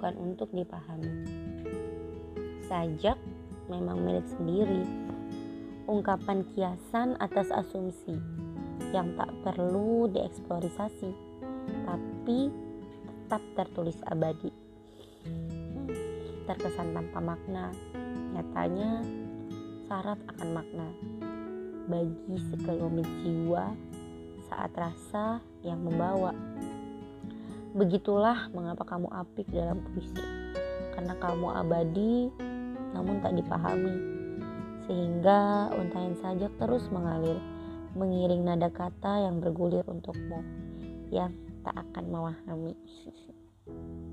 bukan untuk dipahami. Sajak memang milik sendiri, ungkapan kiasan atas asumsi yang tak perlu dieksplorisasi, tapi tetap tertulis abadi. Terkesan tanpa makna, nyatanya syarat akan makna bagi sekelumit jiwa saat rasa yang membawa. Begitulah mengapa kamu apik dalam puisi, karena kamu abadi namun tak dipahami, sehingga untayan sajak terus mengalir, mengiring nada kata yang bergulir untukmu, yang tak akan memahami.